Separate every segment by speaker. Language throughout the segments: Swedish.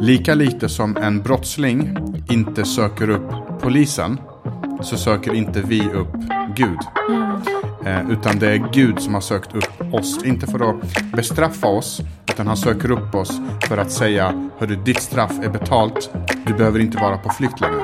Speaker 1: Lika lite som en brottsling inte söker upp polisen så söker inte vi upp Gud. Eh, utan det är Gud som har sökt upp oss. Inte för att bestraffa oss, utan han söker upp oss för att säga Hörru, ditt straff är betalt. Du behöver inte vara på flykt längre.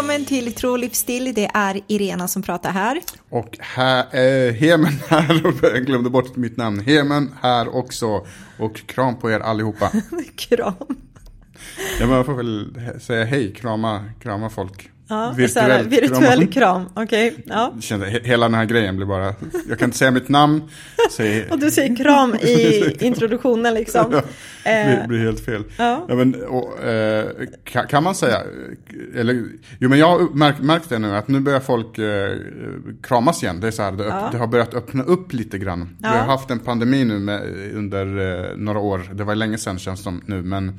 Speaker 2: Välkommen till Tro och livsstil. Det är Irena som pratar här.
Speaker 1: Och här, eh, Hemen här, jag glömde bort mitt namn. Hemen här också. Och kram på er allihopa.
Speaker 2: Kram.
Speaker 1: Ja, men jag får väl säga hej, krama, krama folk.
Speaker 2: Ja, virtuell, virtuell kram. Okej, okay, ja.
Speaker 1: Kände, hela den här grejen blir bara, jag kan inte säga mitt namn.
Speaker 2: Säg... och du säger kram i introduktionen liksom.
Speaker 1: ja, det eh, blir helt fel. Ja. ja men, och, eh, kan, kan, man säga, eller, jo men jag har märkt, märkt det nu, att nu börjar folk eh, kramas igen. Det, är så här, det, ja. det, har börjat öppna upp lite grann. Vi har haft en pandemi nu med, under eh, några år, det var länge sedan känns det som nu, men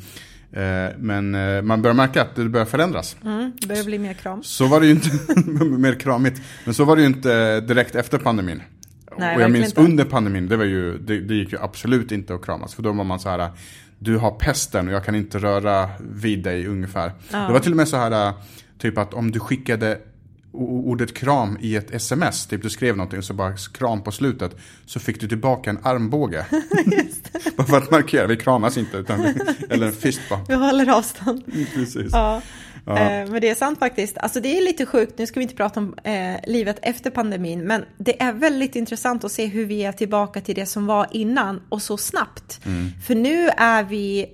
Speaker 1: men eh, man börjar märka att det börjar förändras.
Speaker 2: Mm, det börjar bli mer kram.
Speaker 1: Så var det ju inte, mer kramigt. Men så var det ju inte direkt efter pandemin. Nej, och jag minns inte. under pandemin, det, var ju, det, det, gick ju absolut inte att kramas. För då var man så här, du har pesten och jag kan inte röra vid dig ungefär. Ja. Det var till och med så här, typ att om du skickade ordet kram i ett sms, typ du skrev någonting och så bara kram på slutet, så fick du tillbaka en armbåge. bara för att markera, vi kramas inte, utan, eller en fist bara.
Speaker 2: Vi håller avstånd. Precis. Ja. ja. Eh, men det är sant faktiskt. Alltså det är lite sjukt, nu ska vi inte prata om eh, livet efter pandemin, men det är väldigt intressant att se hur vi är tillbaka till det som var innan och så snabbt. Mm. För nu är vi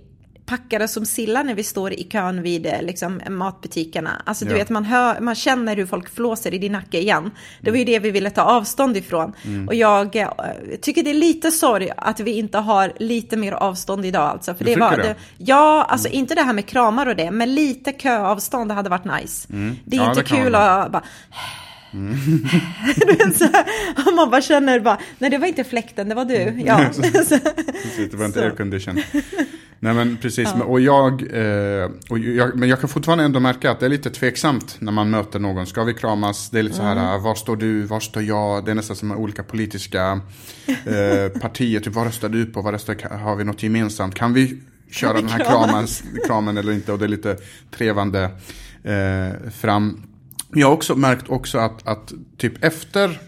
Speaker 2: packade som sillar när vi står i kön vid eh, liksom, matbutikerna. Alltså du ja. vet, man, hör, man känner hur folk flåser i din nacke igen. Det var ju det vi ville ta avstånd ifrån. Mm. Och jag äh, tycker det är lite sorg att vi inte har lite mer avstånd idag. Alltså. För
Speaker 1: du
Speaker 2: det var,
Speaker 1: det?
Speaker 2: ja, alltså mm. inte det här med kramar och det, men lite köavstånd hade varit nice. Mm. Det är ja, inte det kul att bara... Mm. man bara känner bara, nej det var inte fläkten, det var du. Mm. Ja.
Speaker 1: Precis, det var inte aircondition. Nej men precis, ja. och, jag, eh, och jag, men jag kan fortfarande ändå märka att det är lite tveksamt när man möter någon. Ska vi kramas? Det är lite så här, mm. var står du, var står jag? Det är nästan som olika politiska eh, partier. Typ, vad röstar du på? Vad röstar, har vi något gemensamt? Kan vi köra kan vi den här kramen, kramen eller inte? Och det är lite trevande eh, fram. Jag har också märkt också att, att typ efter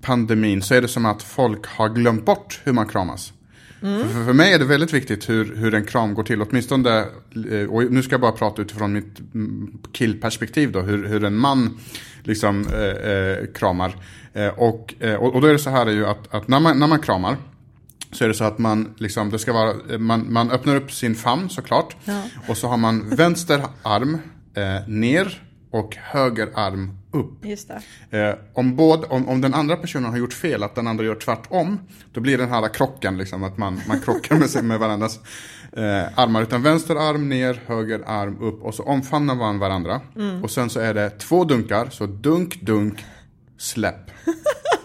Speaker 1: pandemin så är det som att folk har glömt bort hur man kramas. Mm. För, för, mig är det väldigt viktigt hur, hur en kram går till. Åtminstone, eh, och nu ska jag bara prata utifrån mitt mm, killperspektiv då. Hur, hur en man liksom eh, eh, kramar. Eh, och, eh, och, och då är det så här ju att, att när, man, när man kramar så är det så att man, liksom, det ska vara, man, man öppnar upp sin famn såklart. Ja. Och så har man vänster arm eh, ner och höger arm upp.
Speaker 2: Just
Speaker 1: eh, om, både, om, om den andra personen har gjort fel, att den andra gör tvärtom, då blir den här krocken, liksom, att man, man krockar med, sig, med varandras eh, armar. Utan vänster arm ner, höger arm upp och så omfamnar man varandra. Mm. Och sen så är det två dunkar, så dunk, dunk, släpp.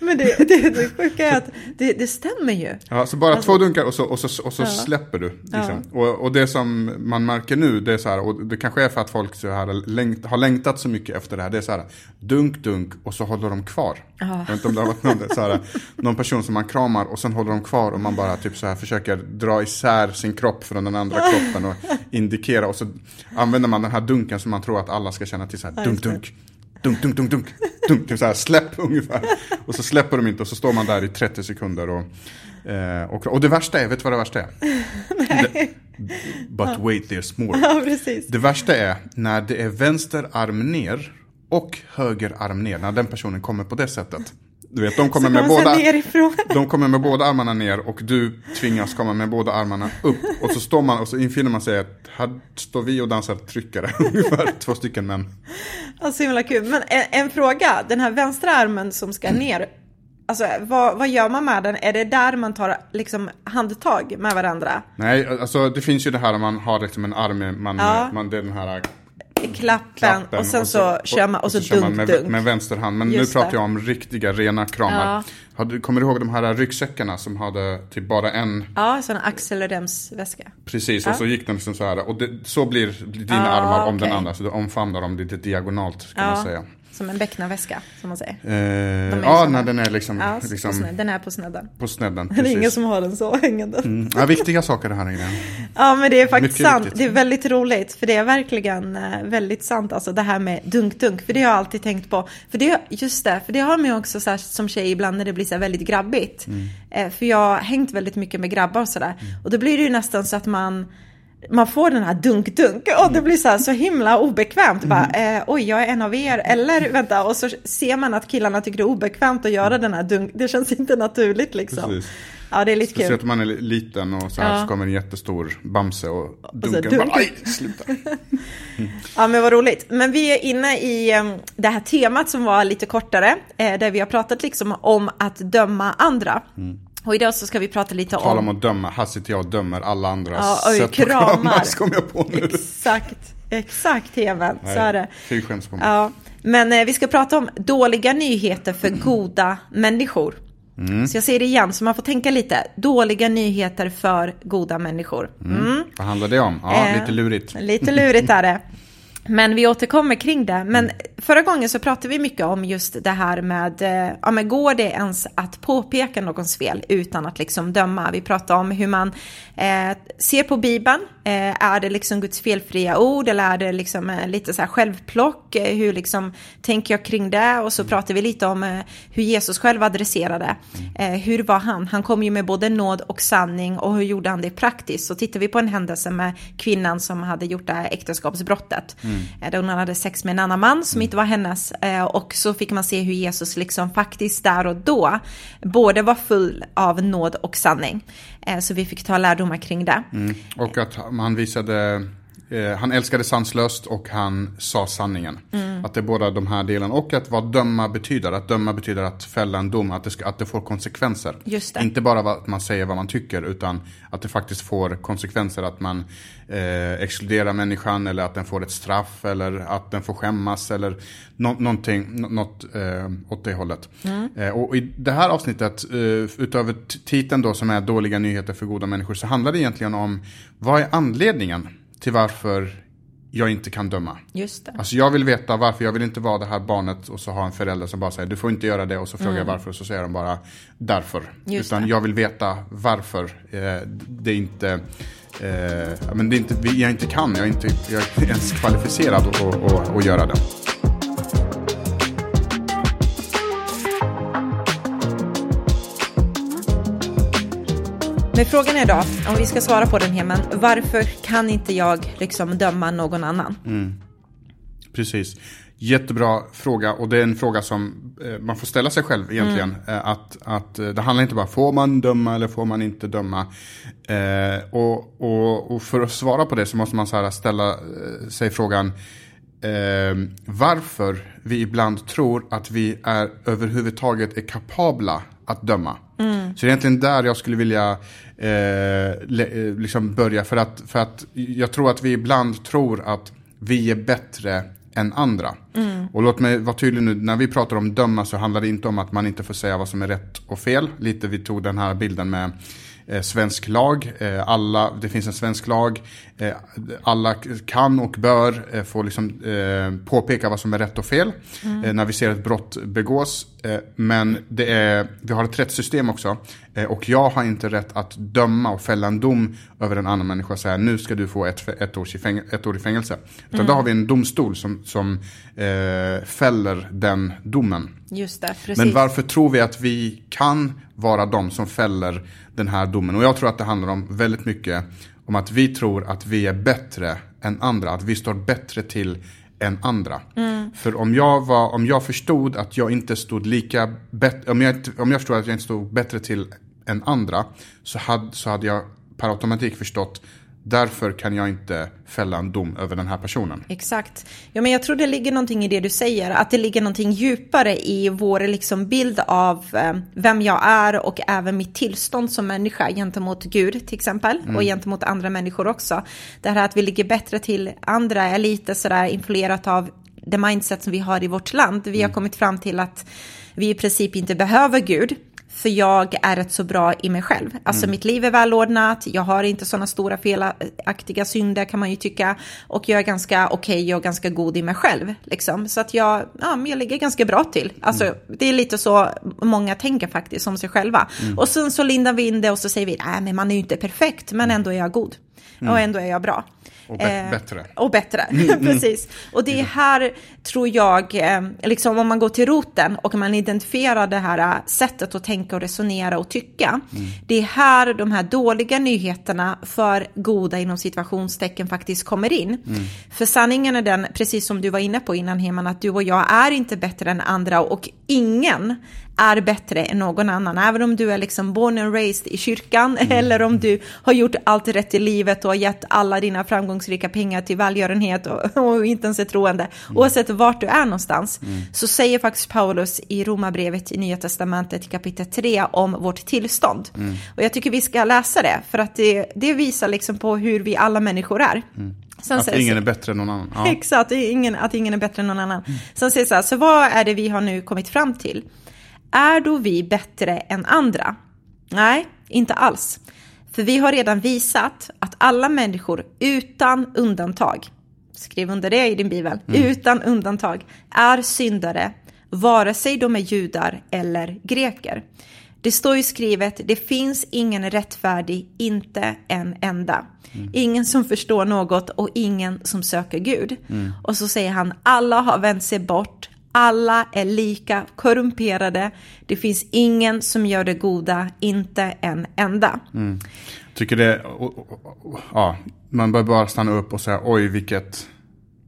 Speaker 2: Men det, det, det sjuka är att det, det stämmer ju.
Speaker 1: Ja, så bara alltså, två dunkar och så, och så, och så ja. släpper du. Liksom. Ja. Och, och det som man märker nu, det är så här, och det kanske är för att folk så här, längt, har längtat så mycket efter det här. Det är så här, dunk, dunk och så håller de kvar. Ja. Jag vet inte om det har varit någon, så här, någon person som man kramar och sen håller de kvar och man bara typ så här försöker dra isär sin kropp från den andra kroppen och indikera. Och så använder man den här dunken som man tror att alla ska känna till så här, dunk, dunk dunk, dunk, dunk, dunk, dunk, typ så här, släpp ungefär. Och så släpper de inte och så står man där i 30 sekunder. Och, eh, och, och det värsta är, vet du vad det värsta är? Det, but ja. wait, there's more.
Speaker 2: Ja.
Speaker 1: Det värsta är när det är vänster arm ner och höger arm ner, när den personen kommer på det sättet. Du vet, de kommer, med båda, de kommer med båda armarna ner och du tvingas komma med båda armarna upp. Och så står man och så infinner man sig att här står vi och dansar tryckare, ungefär två stycken män.
Speaker 2: Alltså himla kul. Men en, en, fråga, den här vänstra armen som ska ner, Alltså vad, vad, gör man med den? Är det där man tar liksom handtag med varandra?
Speaker 1: Nej, alltså det finns ju det här om man har liksom en arm, man, ja. man, det är den här
Speaker 2: klappen, klappen och sen och så, så, kör man och så, och så dunk,
Speaker 1: med,
Speaker 2: dunk.
Speaker 1: med vänster hand. Men Just nu pratar jag om riktiga, rena kramar. Ja. kommer du ihåg de här ryggsäckarna som hade typ bara en?
Speaker 2: Ja, sån axelremsväska.
Speaker 1: Precis, ja. och så gick den liksom så här. Och det, så blir dina ja, armar om okay. den andra. Så du omfamnar dem lite diagonalt kan man säga.
Speaker 2: Som en becknarväska, som man säger.
Speaker 1: Eh, ja, när den är liksom... Ja, liksom
Speaker 2: den är på snedden.
Speaker 1: På snedden,
Speaker 2: precis. Det är ingen som har den så hängande.
Speaker 1: Mm. Ja, viktiga saker det här inne.
Speaker 2: Ja, men det är faktiskt Mycket sant. Viktigt. Det är väldigt roligt, för det är verkligen eh, väldigt sant, alltså det här med dunk-dunk. För det har jag alltid tänkt på. För det, just det, för det har man ju också så som tjej ibland när det blir så väldigt grabbigt. Mm. Eh, för jag har hängt väldigt mycket med grabbar och sådär. Mm. Och då blir det ju nästan så att man man får den här dunk-dunk och det blir så, här, så himla obekvämt. Bara, mm. eh, Oj, jag är en av er. Eller vänta, och så ser man att killarna tycker det är obekvämt att göra den här dunk. Det känns inte naturligt liksom. Precis. Ja, det är lite
Speaker 1: Speciellt
Speaker 2: kul.
Speaker 1: Om man är liten och så här ja. så kommer en jättestor Bamse och dunkar. Och dunk. bara, Aj, sluta.
Speaker 2: ja, men vad roligt. Men vi är inne i det här temat som var lite kortare, eh, där vi har pratat liksom om att döma andra. Mm. Och idag så ska vi prata lite
Speaker 1: om... Tala om att döma, här sitter jag och dömer alla andras
Speaker 2: ja, oj, sätt kramar. kramas
Speaker 1: kom jag på nu.
Speaker 2: Exakt, exakt Even, så är det.
Speaker 1: Fy skäms på
Speaker 2: mig. Ja, men eh, vi ska prata om dåliga nyheter för mm. goda människor. Mm. Så jag säger det igen, så man får tänka lite. Dåliga nyheter för goda människor.
Speaker 1: Mm. mm. Vad handlar det om? Ja, eh, lite lurigt.
Speaker 2: Lite lurigt är det. Men vi återkommer kring det. Men förra gången så pratade vi mycket om just det här med, eh, ja men går det ens att påpeka någons fel utan att liksom döma? Vi pratade om hur man eh, ser på Bibeln. Eh, är det liksom Guds felfria ord eller är det liksom eh, lite så här självplock? Eh, hur liksom tänker jag kring det? Och så pratade vi lite om eh, hur Jesus själv adresserade. Mm. hur var han? Han kom ju med både nåd och sanning och hur gjorde han det praktiskt? Så tittar vi på en händelse med kvinnan som hade gjort det här äktenskapsbrottet. Mm. Mm. Där hon hade sex med en annan man som mm. inte var hennes. Eh, och så fick man se hur Jesus liksom faktiskt där och då både var full av nåd och sanning. Eh, så vi fick ta lärdomar kring det.
Speaker 1: Mm. Och att man visade Eh, han älskade sanslöst och han sa sanningen. Mm. Att det är båda de här delarna. Och att vad döma betyder. Att döma betyder att fälla en dom. Att det, ska, att det får konsekvenser. Inte bara att man säger vad man tycker. Utan att det faktiskt får konsekvenser. Att man eh, exkluderar människan. Eller att den får ett straff. Eller att den får skämmas. Eller no någonting, något eh, åt det hållet. Mm. Eh, och i det här avsnittet. Eh, utöver titeln då som är dåliga nyheter för goda människor. Så handlar det egentligen om. Vad är anledningen? Till varför jag inte kan döma.
Speaker 2: Just det.
Speaker 1: Alltså jag vill veta varför, jag vill inte vara det här barnet och så ha en förälder som bara säger du får inte göra det och så frågar mm. jag varför och så säger de bara därför. Just Utan det. jag vill veta varför eh, det inte eh, men det är inte, jag inte kan, jag är inte jag är ens kvalificerad att göra det.
Speaker 2: Men frågan är då, om vi ska svara på den här, men varför kan inte jag liksom döma någon annan?
Speaker 1: Mm. Precis. Jättebra fråga och det är en fråga som eh, man får ställa sig själv egentligen. Mm. Eh, att, att eh, det handlar inte bara får man döma eller får man inte döma. Eh, och, och, och, för att svara på det så måste man så ställa sig frågan eh, varför vi ibland tror att vi är överhuvudtaget är kapabla att döma. Mm. Så det är egentligen där jag skulle vilja eh, le, eh, liksom börja. För att, för att jag tror att vi ibland tror att vi är bättre än andra. Mm. Och låt mig vara tydlig nu, när vi pratar om döma så handlar det inte om att man inte får säga vad som är rätt och fel. Lite vi tog den här bilden med eh, svensk lag. Eh, alla, det finns en svensk lag. Eh, alla kan och bör eh, få liksom, eh, påpeka vad som är rätt och fel mm. När vi ser ett brott begås. men det är, vi har ett rättssystem också. och jag har inte rätt att döma och fälla en dom över en annan människa och säga nu ska du få ett, ett, år, i fängelse, ett år i fängelse. Utan mm. då har vi en domstol som, som fäller den domen.
Speaker 2: Just det, precis.
Speaker 1: Men varför tror vi att vi kan vara de som fäller den här domen? Och jag tror att det handlar om väldigt mycket om att vi tror att vi är bättre än andra. Att vi står bättre till än andra. Mm. För om jag, var, om jag förstod att jag inte stod lika bättre, om jag, om jag förstod att jag inte stod bättre till än andra. Så hade, så hade jag per automatik förstått Därför kan jag inte fälla en dom över den här personen.
Speaker 2: Exakt. Ja, men jag tror det ligger någonting i det du säger, att det ligger någonting djupare i vår liksom bild av eh, vem jag är och även mitt tillstånd som människa gentemot Gud till exempel mm. och gentemot andra människor också. Det här att vi ligger bättre till andra är lite sådär influerat av det mindset som vi har i vårt land. Vi har mm. kommit fram till att vi i princip inte behöver Gud. För jag är rätt så bra i mig själv. Alltså mm. mitt liv är välordnat, jag har inte sådana stora felaktiga synder kan man ju tycka. Och jag är ganska okej okay och ganska god i mig själv. Liksom. Så att jag, ja, jag ligger ganska bra till. Alltså mm. det är lite så många tänker faktiskt om sig själva. Mm. Och sen så lindar vi in det och så säger vi, nej men man är ju inte perfekt, men ändå är jag god. Och mm. ändå är jag bra.
Speaker 1: Och eh, bättre.
Speaker 2: Och bättre, mm, mm. precis. Och det är här, tror jag, eh, liksom om man går till roten och man identifierar det här eh, sättet att tänka och resonera och tycka. Mm. Det är här de här dåliga nyheterna för goda inom situationstecken faktiskt kommer in. Mm. För sanningen är den, precis som du var inne på innan Heman, att du och jag är inte bättre än andra och ingen är bättre än någon annan. Även om du är liksom born and raised i kyrkan mm. eller om du har gjort allt rätt i livet och har gett alla dina framgångsrika pengar till välgörenhet och, och inte ens är troende. Mm. Oavsett vart du är någonstans mm. så säger faktiskt Paulus i Romarbrevet i Nya Testamentet i kapitel 3 om vårt tillstånd. Mm. Och jag tycker vi ska läsa det för att det, det visar liksom på hur vi alla människor är.
Speaker 1: Mm. Sen att ingen är bättre än någon annan.
Speaker 2: Ja. Exakt, ingen, att ingen är bättre än någon annan. Mm. Sen säger så här, så vad är det vi har nu kommit fram till? Är då vi bättre än andra? Nej, inte alls. För vi har redan visat att alla människor utan undantag, skriv under det i din bibel, mm. utan undantag är syndare, vare sig de är judar eller greker. Det står ju skrivet, det finns ingen rättfärdig, inte en enda. Mm. Ingen som förstår något och ingen som söker Gud. Mm. Och så säger han, alla har vänt sig bort, alla är lika korrumperade. Det finns ingen som gör det goda, inte en enda.
Speaker 1: Mm. Tycker det, ja, man bör bara stanna upp och säga oj vilket,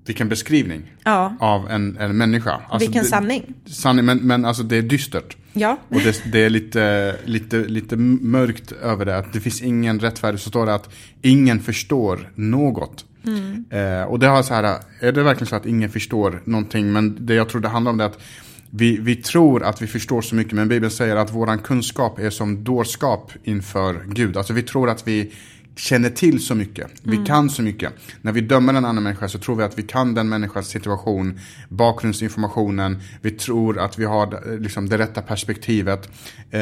Speaker 1: vilken beskrivning ja. av en, en människa.
Speaker 2: Alltså, vilken sanning.
Speaker 1: sanning men, men alltså det är dystert.
Speaker 2: Ja.
Speaker 1: Och det, det, är lite, lite, lite mörkt över det. Att det finns ingen rättfärdig. Så står det att ingen förstår något. Mm. Eh, och det har så här, är det verkligen så att ingen förstår någonting? Men det jag tror det handlar om det är att vi, vi tror att vi förstår så mycket, men Bibeln säger att våran kunskap är som dårskap inför Gud. Alltså vi tror att vi känner till så mycket, vi mm. kan så mycket. När vi dömer en annan människa så tror vi att vi kan den människans situation, bakgrundsinformationen, vi tror att vi har eh, liksom, det rätta perspektivet. Eh,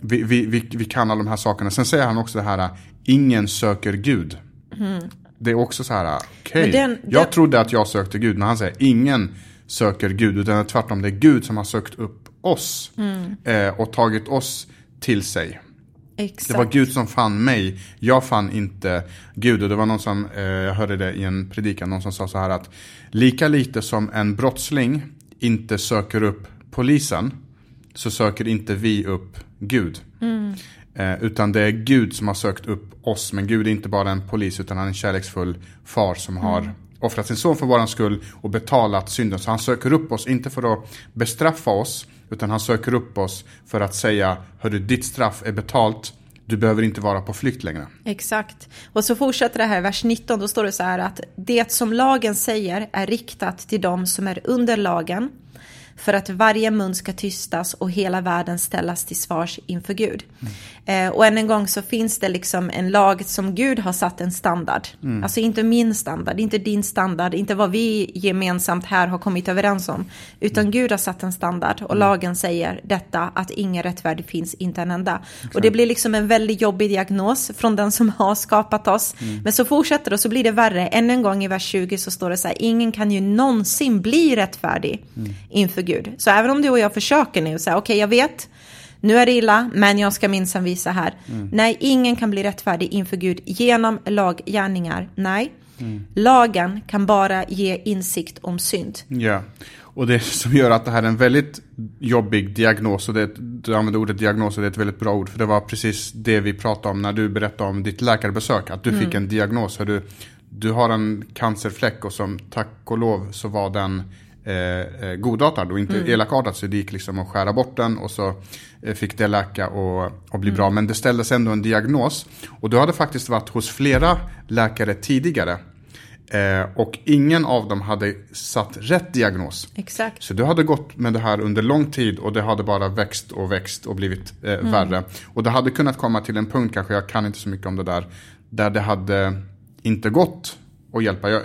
Speaker 1: vi, vi, vi, vi, kan alla de här sakerna. Sen säger han också det här, ingen söker Gud. Mm det är också så här, okej, okay, jag trodde att jag sökte Gud, men han säger ingen söker Gud, utan tvärtom det är Gud som har sökt upp oss mm. eh, och tagit oss till sig. Exakt. Det var Gud som fann mig, jag fann inte Gud. Och det var någon som, eh, jag hörde det i en predikan, någon som sa så här att lika lite som en brottsling inte söker upp polisen, så söker inte vi upp Gud. Mm. Eh, utan det är Gud som har sökt upp oss. Men Gud är inte bara en polis utan han är en kärleksfull far som har mm. offrat sin son för våran skull och betalat synden. Så han söker upp oss, inte för att bestraffa oss, utan han söker upp oss för att säga, hörru ditt straff är betalt, du behöver inte vara på flykt längre.
Speaker 2: Exakt. Och så fortsätter det här i vers 19, då står det så här att det som lagen säger är riktat till dem som är under lagen för att varje mun ska tystas och hela världen ställas till svars inför Gud. Mm. Eh, och än en gång så finns det liksom en lag som Gud har satt en standard. Mm. Alltså inte min standard, inte din standard, inte vad vi gemensamt här har kommit överens om. Utan mm. Gud har satt en standard och mm. lagen säger detta att ingen rättfärdig finns, inte en enda. Exakt. Och det blir liksom en väldigt jobbig diagnos från den som har skapat oss. Mm. Men så fortsätter det och så blir det värre. Än en gång i vers 20 så står det så här, ingen kan ju någonsin bli rättfärdig mm. inför Gud. Så även om du och jag försöker nu, så okej okay, jag vet, nu är det illa, men jag ska minsann visa här. Mm. Nej, ingen kan bli rättfärdig inför Gud genom laggärningar. Nej, mm. lagen kan bara ge insikt om synd.
Speaker 1: Ja, och det som gör att det här är en väldigt jobbig diagnos, och det, du använder ordet diagnos och det är ett väldigt bra ord, för det var precis det vi pratade om när du berättade om ditt läkarbesök, att du mm. fick en diagnos. Du, du har en cancerfläck och som tack och lov så var den eh, godartad och inte mm. elakartad. Så det gick liksom att skära bort den och så eh, fick det läka och, och bli mm. bra. Men det ställdes ändå en diagnos. Och du hade faktiskt varit hos flera läkare tidigare. Eh, och ingen av dem hade satt rätt diagnos.
Speaker 2: Exakt.
Speaker 1: Så du hade gått med det här under lång tid och det hade bara växt och växt och blivit eh, mm. värre. Och det hade kunnat komma till en punkt, kanske jag kan inte så mycket om det där, där det hade inte gått att hjälpa. Jag,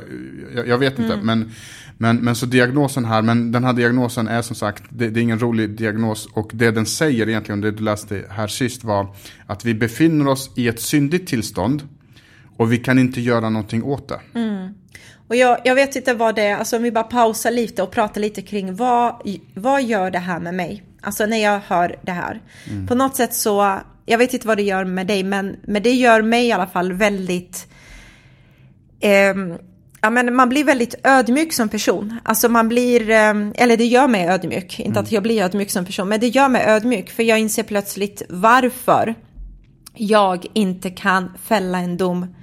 Speaker 1: jag, jag vet inte, mm. men, men, men så diagnosen här, men den här diagnosen är som sagt, det, det, är ingen rolig diagnos och det den säger egentligen, det du läste här sist var att vi befinner oss i ett syndigt tillstånd och vi kan inte göra någonting åt det.
Speaker 2: Mm. Och jag, jag, vet inte vad det är, alltså om vi bara pausar lite och pratar lite kring vad, vad gör det här med mig? Alltså när jag hör det här. Mm. På något sätt så, jag vet inte vad det gör med dig, men, men det gör mig i alla fall väldigt eh, Ja, men man blir väldigt ödmjuk som person. Alltså man blir, ehm, eller det gör mig ödmjuk. Inte mm. att jag blir ödmjuk som person, men det gör mig ödmjuk. För jag inser plötsligt varför jag inte kan fälla en dom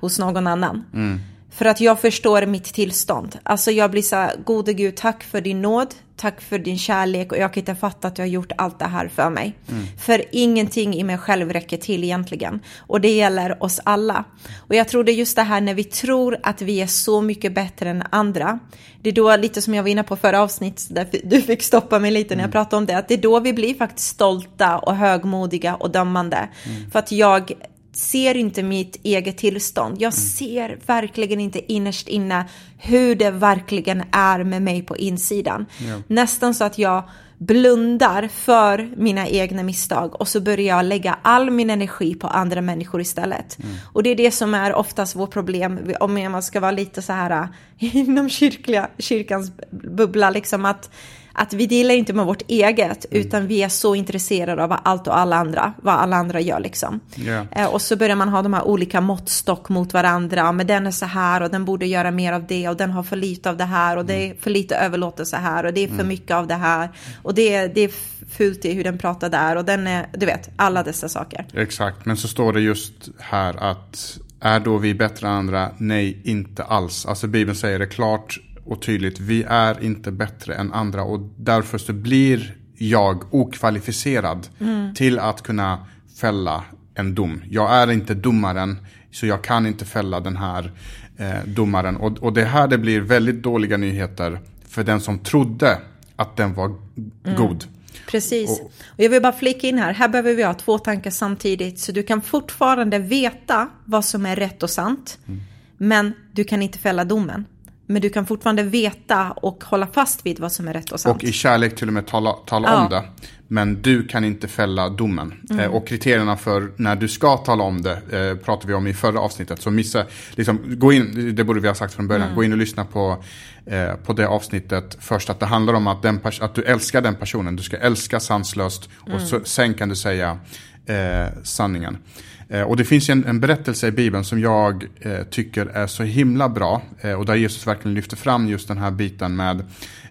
Speaker 2: hos någon annan. Mm. För att jag förstår mitt tillstånd. Alltså jag blir så här, gode gud, tack för din nåd, tack för din kärlek och jag kan inte fatta att du har gjort allt det här för mig. Mm. För ingenting i mig själv räcker till egentligen. Och det gäller oss alla. Och jag tror det är just det här när vi tror att vi är så mycket bättre än andra. Det är då, lite som jag var inne på förra avsnittet, där du fick stoppa mig lite när jag mm. pratade om det, att det är då vi blir faktiskt stolta och högmodiga och dömande. Mm. För att jag ser inte mitt eget tillstånd. Jag mm. ser verkligen inte innerst inne hur det verkligen är med mig på insidan. Ja. Nästan så att jag blundar för mina egna misstag och så börjar jag lägga all min energi på andra människor istället. Mm. Och det är det som är oftast vårt problem, om man ska vara lite så här inom kyrkliga, kyrkans bubbla, liksom att att vi delar inte med vårt eget, mm. utan vi är så intresserade av allt och alla andra, vad alla andra gör liksom. Yeah. och så börjar man ha de här olika måttstock mot varandra, men den är så här och den borde göra mer av det och den har för lite av det här och det är mm. för lite överlåtelse här och det är för mm. mycket av det här och det, det är fult i hur den pratar där och den är, du vet, alla dessa saker.
Speaker 1: Exakt, men så står det just här att är då vi bättre än andra? Nej, inte alls. Alltså Bibeln säger det klart och tydligt. Vi är inte bättre än andra och därför så blir jag okvalificerad mm. till att kunna fälla en dom. Jag är inte domaren så jag kan inte fälla den här eh, domaren. Och, och det här det blir väldigt dåliga nyheter för den som trodde att den var mm. god.
Speaker 2: Precis. Och, jag vill bara flika in här, här behöver vi ha två tankar samtidigt. Så du kan fortfarande veta vad som är rätt och sant. Mm. Men du kan inte fälla domen. Men du kan fortfarande veta och hålla fast vid vad som är rätt och sant.
Speaker 1: Och i kärlek till och med tala, tala ja. om det. Men du kan inte fälla domen. Mm. Eh, och kriterierna för när du ska tala om det eh, pratade vi om i förra avsnittet. Så missa, liksom, gå in, det borde vi ha sagt från början, mm. gå in och lyssna på, eh, på det avsnittet först. Att det handlar om att, den att du älskar den personen, du ska älska sanslöst. Mm. Och så, sen kan du säga eh, sanningen. Eh, och det finns en, en, berättelse i Bibeln som jag eh, tycker är så himla bra. Eh, och där Jesus verkligen lyfter fram just den här biten med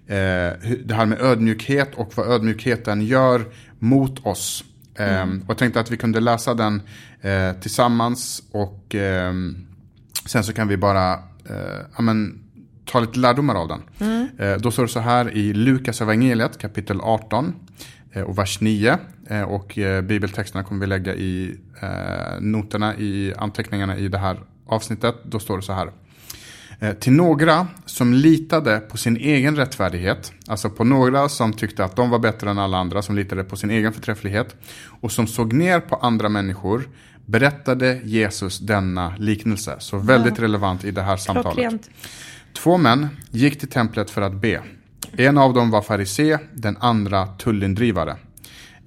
Speaker 1: eh, det här med ödmjukhet och vad ödmjukheten gör mot oss. Eh, mm. Och jag tänkte att vi kunde läsa den eh, tillsammans och ehm, sen så kan vi bara ja, men, ta lite lärdomar av den. Mm. då står det så här i Lukas evangeliet kapitel 18 och vers 9. Och bibeltexterna kommer vi lägga i eh, noterna i anteckningarna i det här avsnittet. Då står det så här. Eh, till några som litade på sin egen rättfärdighet, alltså på några som tyckte att de var bättre än alla andra, som litade på sin egen förträfflighet och som såg ner på andra människor, berättade Jesus denna liknelse. Så väldigt ja. relevant i det här samtalet. Klockrent. Två män gick till templet för att be. En av dem var farisé, den andra tullindrivare.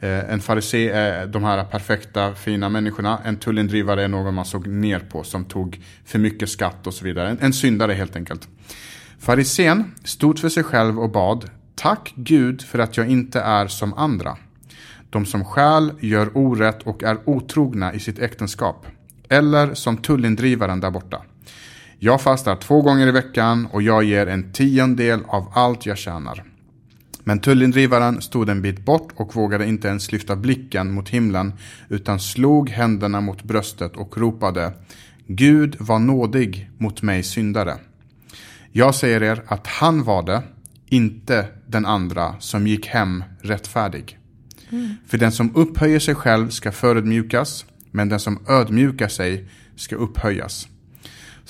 Speaker 1: Eh, en farisé är de här perfekta, fina människorna. En tullindrivare är någon man såg ner på som tog för mycket skatt och så vidare. En, en syndare helt enkelt. Farisén stod för sig själv och bad Tack Gud för att jag inte är som andra. De som stjäl, gör orätt och är otrogna i sitt äktenskap. Eller som tullindrivaren där borta. Jag fastar två gånger i veckan och jag ger en tiondel av allt jag tjänar. Men tullindrivaren stod en bit bort och vågade inte ens lyfta blicken mot himlen utan slog händerna mot bröstet och ropade Gud var nådig mot mig syndare. Jag säger er att han var det, inte den andra som gick hem rättfärdig. Mm. För den som upphöjer sig själv ska förödmjukas, men den som ödmjukar sig ska upphöjas.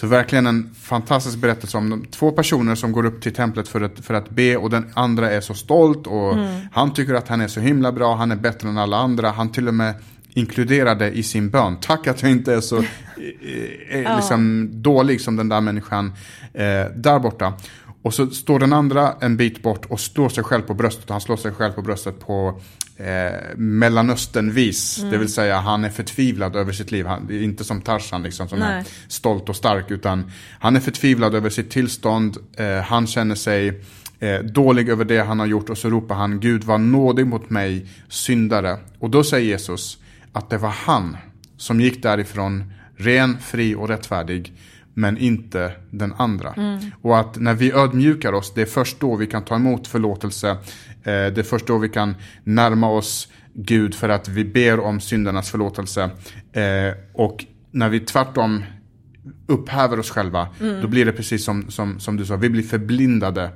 Speaker 1: Så verkligen en fantastisk berättelse om de två personer som går upp till templet för att, för att be och den andra är så stolt och mm. han tycker att han är så himla bra, han är bättre än alla andra. Han till och med inkluderade i sin bön. Tack att jag inte är så eh, eh liksom, dålig som den där människan eh, där borta. Och så står den andra en bit bort och slår sig själv på bröstet. Han slår sig själv på bröstet på eh, Mellanösternvis. Mm. Det vill säga han är förtvivlad över sitt liv. Han, inte som Tarzan liksom, som Nej. är stolt och stark. Utan han är förtvivlad över sitt tillstånd. Eh, han känner sig eh, dålig över det han har gjort. Och så ropar han Gud var nådig mot mig, syndare. Och då säger Jesus att det var han som gick därifrån ren, fri och rättfärdig men inte den andra. Mm. Och att när vi ödmjukar oss, det är först då vi kan ta emot förlåtelse. Eh, det är först då vi kan närma oss Gud för att vi ber om syndernas förlåtelse. Eh, och när vi tvärtom upphäver oss själva, mm. då blir det precis som, som, som du sa, vi blir förblindade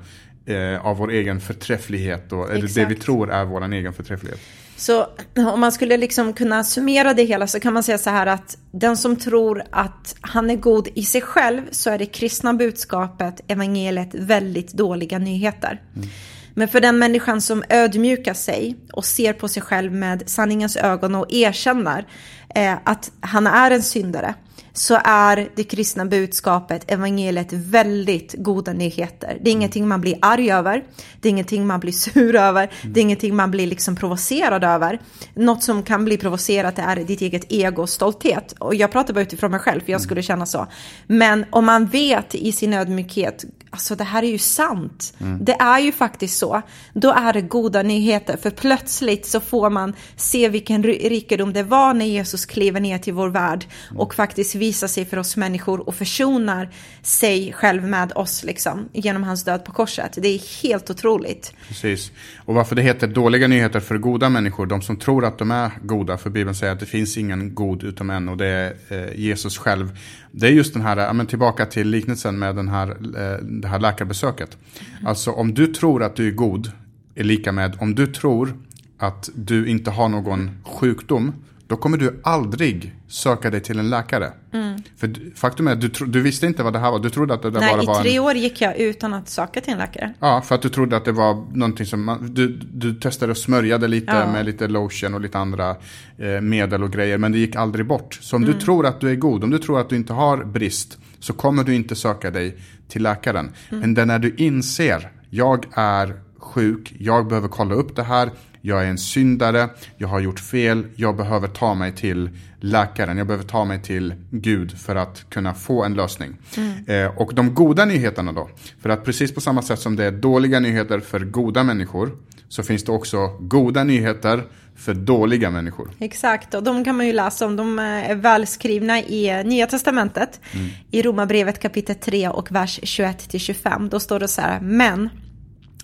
Speaker 1: eh, av vår egen förträfflighet. Och, eller det vi tror är vår egen förträfflighet.
Speaker 2: Så om man skulle liksom kunna summera det hela så kan man säga så här att den som tror att han är god i sig själv så är det kristna budskapet, evangeliet, väldigt dåliga nyheter. Mm. Men för den människan som ödmjukar sig och ser på sig själv med sanningens ögon och erkänner eh, att han är en syndare så är det kristna budskapet, evangeliet, väldigt goda nyheter. Det är ingenting man blir arg över, det är ingenting man blir sur över, det är ingenting man blir liksom provocerad över. Något som kan bli provocerat är ditt eget ego och stolthet. Och jag pratar bara utifrån mig själv, för jag skulle känna så. Men om man vet i sin ödmjukhet, alltså det här är ju sant. Mm. Det är ju faktiskt så. Då är det goda nyheter, för plötsligt så får man se vilken rikedom det var när Jesus kliver ner till vår värld och faktiskt visar sig för oss människor och försonar sig själv med oss liksom, genom hans död på korset. Det är helt otroligt.
Speaker 1: Precis. Och varför det heter dåliga nyheter för goda människor, de som tror att de är goda, för Bibeln säger att det finns ingen god utom en och det är eh, Jesus själv. Det är just den här, men tillbaka till liknelsen med den här, eh, det här läkarbesöket. Alltså om du tror att du är god, är lika med om du tror att du inte har någon sjukdom, då kommer du aldrig söka dig till en läkare. Mm. För faktum är att du, du, visste inte vad det här var. Du trodde att det
Speaker 2: Nej,
Speaker 1: bara var
Speaker 2: i tre en... år gick jag utan att söka till en läkare.
Speaker 1: Ja, för att du trodde att det var någonting som man, du, du testade och smörjade lite ja. med lite lotion och lite andra eh, medel och grejer. Men det gick aldrig bort. Så om mm. du tror att du är god, om du tror att du inte har brist, så kommer du inte söka dig till läkaren. Mm. Men det när du inser, jag är sjuk, jag behöver kolla upp det här, jag är en syndare, jag har gjort fel, jag behöver ta mig till läkaren, jag behöver ta mig till Gud för att kunna få en lösning. Mm. Eh, och de goda nyheterna då, för att precis på samma sätt som det är dåliga nyheter för goda människor, så finns det också goda nyheter för dåliga människor.
Speaker 2: Exakt, och de kan man ju läsa om. De är välskrivna i Nya Testamentet. Mm. I Romarbrevet kapitel 3 och vers 21-25. Då står det så här, men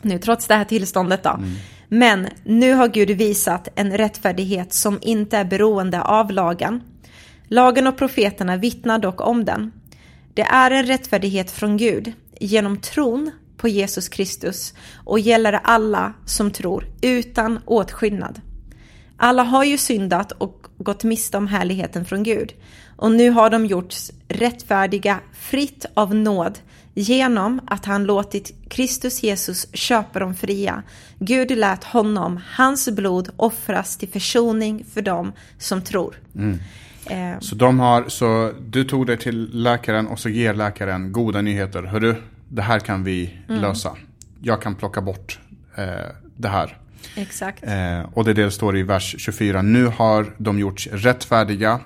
Speaker 2: nu trots det här tillståndet då. Mm. Men nu har Gud visat en rättfärdighet som inte är beroende av lagen. Lagen och profeterna vittnar dock om den. Det är en rättfärdighet från Gud genom tron på Jesus Kristus och gäller alla som tror utan åtskillnad. Alla har ju syndat och gått miste om härligheten från Gud och nu har de gjorts rättfärdiga fritt av nåd genom att han låtit Kristus Jesus köpa dem fria. Gud lät honom, hans blod, offras till försoning för dem som tror. Mm.
Speaker 1: Eh. Så, de har, så du tog dig till läkaren och så ger läkaren goda nyheter. Hörru, det här kan vi mm. lösa. Jag kan plocka bort det här.
Speaker 2: Exakt.
Speaker 1: Eh, och det är det det står i vers 24. Nu har de gjorts rättfärdiga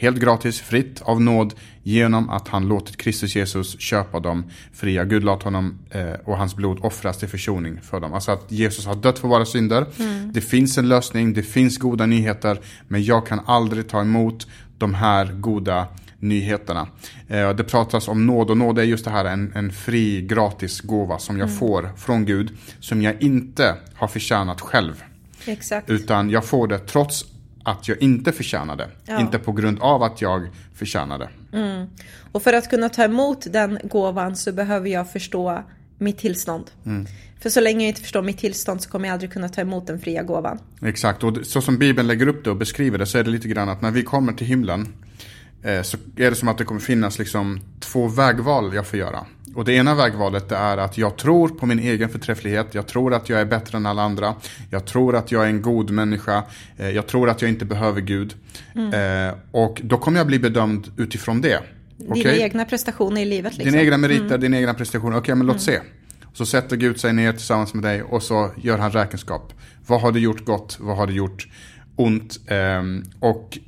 Speaker 1: helt gratis, fritt av nåd genom att han låtit Kristus Jesus köpa dem fria. Gud låt honom eh, och hans blod offras till försoning för dem. Alltså att Jesus har dött för våra synder. Mm. Det finns en lösning, det finns goda nyheter, men jag kan aldrig ta emot de här goda nyheterna. Eh, det pratas om nåd och nåd är just det här en, en fri gratis gåva som jag mm. får från Gud som jag inte har förtjänat själv.
Speaker 2: Exakt.
Speaker 1: Utan jag får det trots att jag inte förtjänade. Ja. Inte på grund av att jag förtjänade.
Speaker 2: Mm. Och för att kunna ta emot den gåvan så behöver jag förstå mitt tillstånd. Mm. För så länge jag inte förstår mitt tillstånd så kommer jag aldrig kunna ta emot den fria gåvan.
Speaker 1: Exakt, och så som Bibeln lägger upp det och beskriver det så är det lite grann att när vi kommer till himlen så är det som att det kommer finnas liksom två vägval jag får göra. Och det ena vägvalet är att jag tror på min egen förträfflighet. Jag tror att jag är bättre än alla andra. Jag tror att jag är en god människa. Eh, jag tror att jag inte behöver Gud. Mm. Eh, och då kommer jag bli bedömd utifrån det.
Speaker 2: Dina okay? egna prestationer i livet.
Speaker 1: Liksom. Dina egna meriter, mm. dina egna prestationer. Okej, okay, men låt mm. se. Så sätter Gud sig ner tillsammans med dig och så gör han räkenskap. Vad har du gjort gott? Vad har du gjort ont? Ehm, och,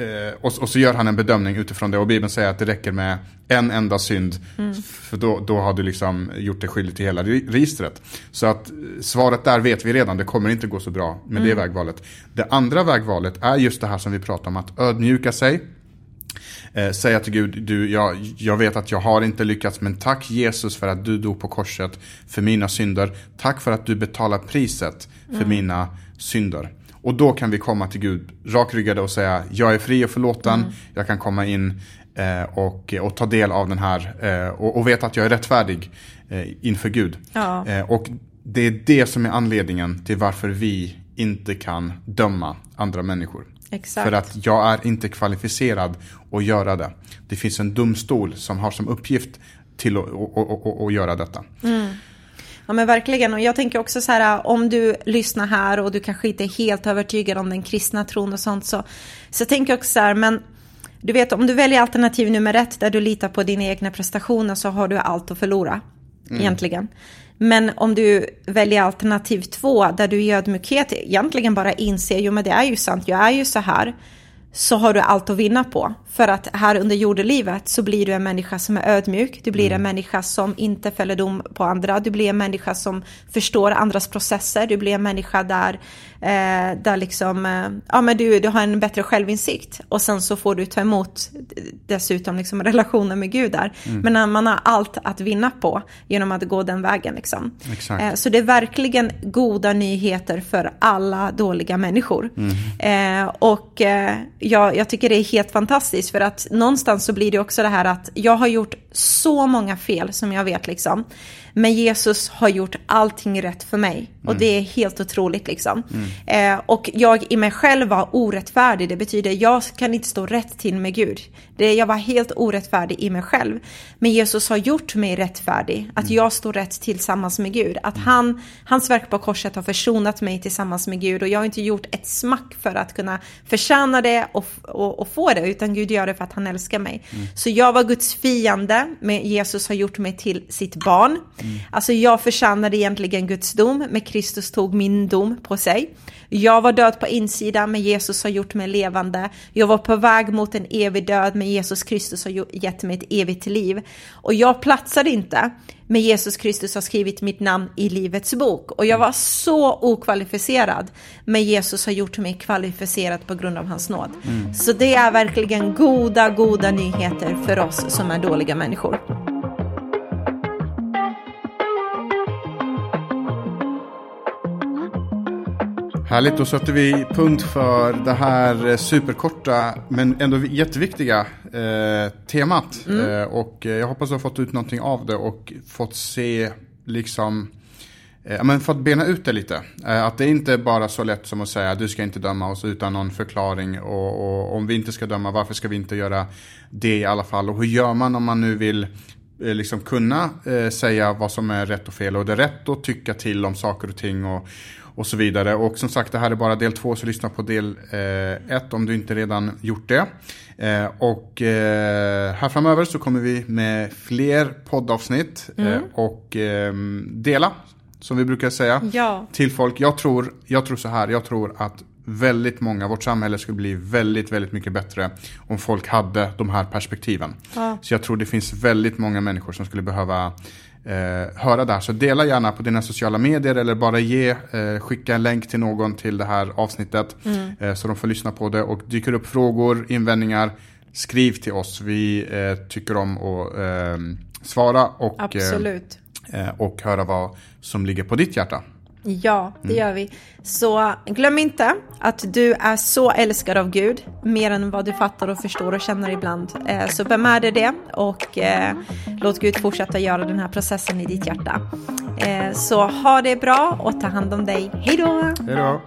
Speaker 1: eh, och, och, så gör han en bedömning utifrån det. Och Bibeln säger att det räcker med en enda synd. Mm. För då, då har du liksom gjort dig skyldig till hela registret. Så att svaret där vet vi redan. Det kommer inte gå så bra med mm. det vägvalet. Det andra vägvalet är just det här som vi pratar om. Att ödmjuka sig eh, säga till Gud, du, jag, jag vet att jag har inte lyckats, men tack Jesus för att du dog på korset för mina synder. Tack för att du betalar priset för mm. mina synder. Och då kan vi komma till Gud rakryggade och säga, jag är fri och förlåten, mm. jag kan komma in eh, och, och ta del av den här eh, och, och veta att jag är rättfärdig eh, inför Gud. Ja. Eh, och det är det som är anledningen till varför vi inte kan döma andra människor. Exakt. För att jag är inte kvalificerad att göra det. Det finns en domstol som har som uppgift till att, att, att, att göra detta.
Speaker 2: Mm. Ja men verkligen och jag tänker också så här om du lyssnar här och du kanske inte är helt övertygad om den kristna tron och sånt så, så tänker jag också så här men du vet om du väljer alternativ nummer ett där du litar på dina egna prestationer så har du allt att förlora mm. egentligen. Men om du väljer alternativ två, där du i ödmjukhet egentligen bara inser, jo men det är ju sant, jag är ju så här, så har du allt att vinna på. För att här under jordelivet så blir du en människa som är ödmjuk, du blir mm. en människa som inte fäller dom på andra, du blir en människa som förstår andras processer, du blir en människa där, eh, där liksom, eh, ja men du, du har en bättre självinsikt och sen så får du ta emot dessutom liksom relationen med Gud där. Mm. Men man har allt att vinna på genom att gå den vägen liksom. Eh, så det är verkligen goda nyheter för alla dåliga människor. Mm. Eh, och eh, jag, jag tycker det är helt fantastiskt för att någonstans så blir det också det här att jag har gjort så många fel som jag vet liksom. Men Jesus har gjort allting rätt för mig. Mm. Och det är helt otroligt liksom. Mm. Eh, och jag i mig själv var orättfärdig. Det betyder jag kan inte stå rätt till med Gud. Det, jag var helt orättfärdig i mig själv. Men Jesus har gjort mig rättfärdig. Att mm. jag står rätt tillsammans med Gud. Att mm. han, hans verk på korset har försonat mig tillsammans med Gud. Och jag har inte gjort ett smack för att kunna förtjäna det och, och, och få det. Utan Gud gör det för att han älskar mig. Mm. Så jag var Guds fiende. Men Jesus har gjort mig till sitt barn. Mm. Alltså jag förtjänade egentligen Guds dom, men Kristus tog min dom på sig. Jag var död på insidan, men Jesus har gjort mig levande. Jag var på väg mot en evig död, men Jesus Kristus har gett mig ett evigt liv. Och jag platsade inte, men Jesus Kristus har skrivit mitt namn i Livets bok. Och jag var så okvalificerad, men Jesus har gjort mig kvalificerad på grund av hans nåd. Mm. Så det är verkligen goda, goda nyheter för oss som är dåliga människor.
Speaker 1: Härligt, då sätter vi punkt för det här superkorta men ändå jätteviktiga eh, temat. Mm. Eh, och jag hoppas du har fått ut någonting av det och fått se liksom eh, men fått bena ut det lite. Eh, att det inte är bara så lätt som att säga du ska inte döma oss utan någon förklaring. Och, och, om vi inte ska döma, varför ska vi inte göra det i alla fall? Och hur gör man om man nu vill eh, liksom kunna eh, säga vad som är rätt och fel? Och det är rätt att tycka till om saker och ting. Och, och så vidare. Och som sagt, det här är bara del två, så lyssna på del eh, ett om du inte redan gjort det. Eh, och eh, här framöver så kommer vi med fler poddavsnitt eh, mm. och dela, som vi brukar säga, ja. till folk. Jag tror, jag tror så här, jag tror att väldigt många, vårt samhälle skulle bli väldigt, väldigt mycket bättre om folk hade de här perspektiven. Ja. Så jag tror det finns väldigt många människor som skulle behöva eh, höra det här. Så dela gärna på dina sociala medier eller bara ge, eh, skicka en länk till någon till det här avsnittet. Mm. Eh, så de får lyssna på det. Och dyker upp frågor, invändningar, skriv till oss. Vi eh, tycker om att ehm, svara och,
Speaker 2: eh,
Speaker 1: eh, och höra vad som ligger på ditt hjärta.
Speaker 2: Ja, det gör vi. Så glöm inte att du är så älskad av Gud, mer än vad du fattar och förstår och känner ibland. Eh, så bär med dig det och eh, låt Gud fortsätta göra den här processen i ditt hjärta. Eh, så ha det bra och ta hand om dig. Hej då!
Speaker 1: Hej då!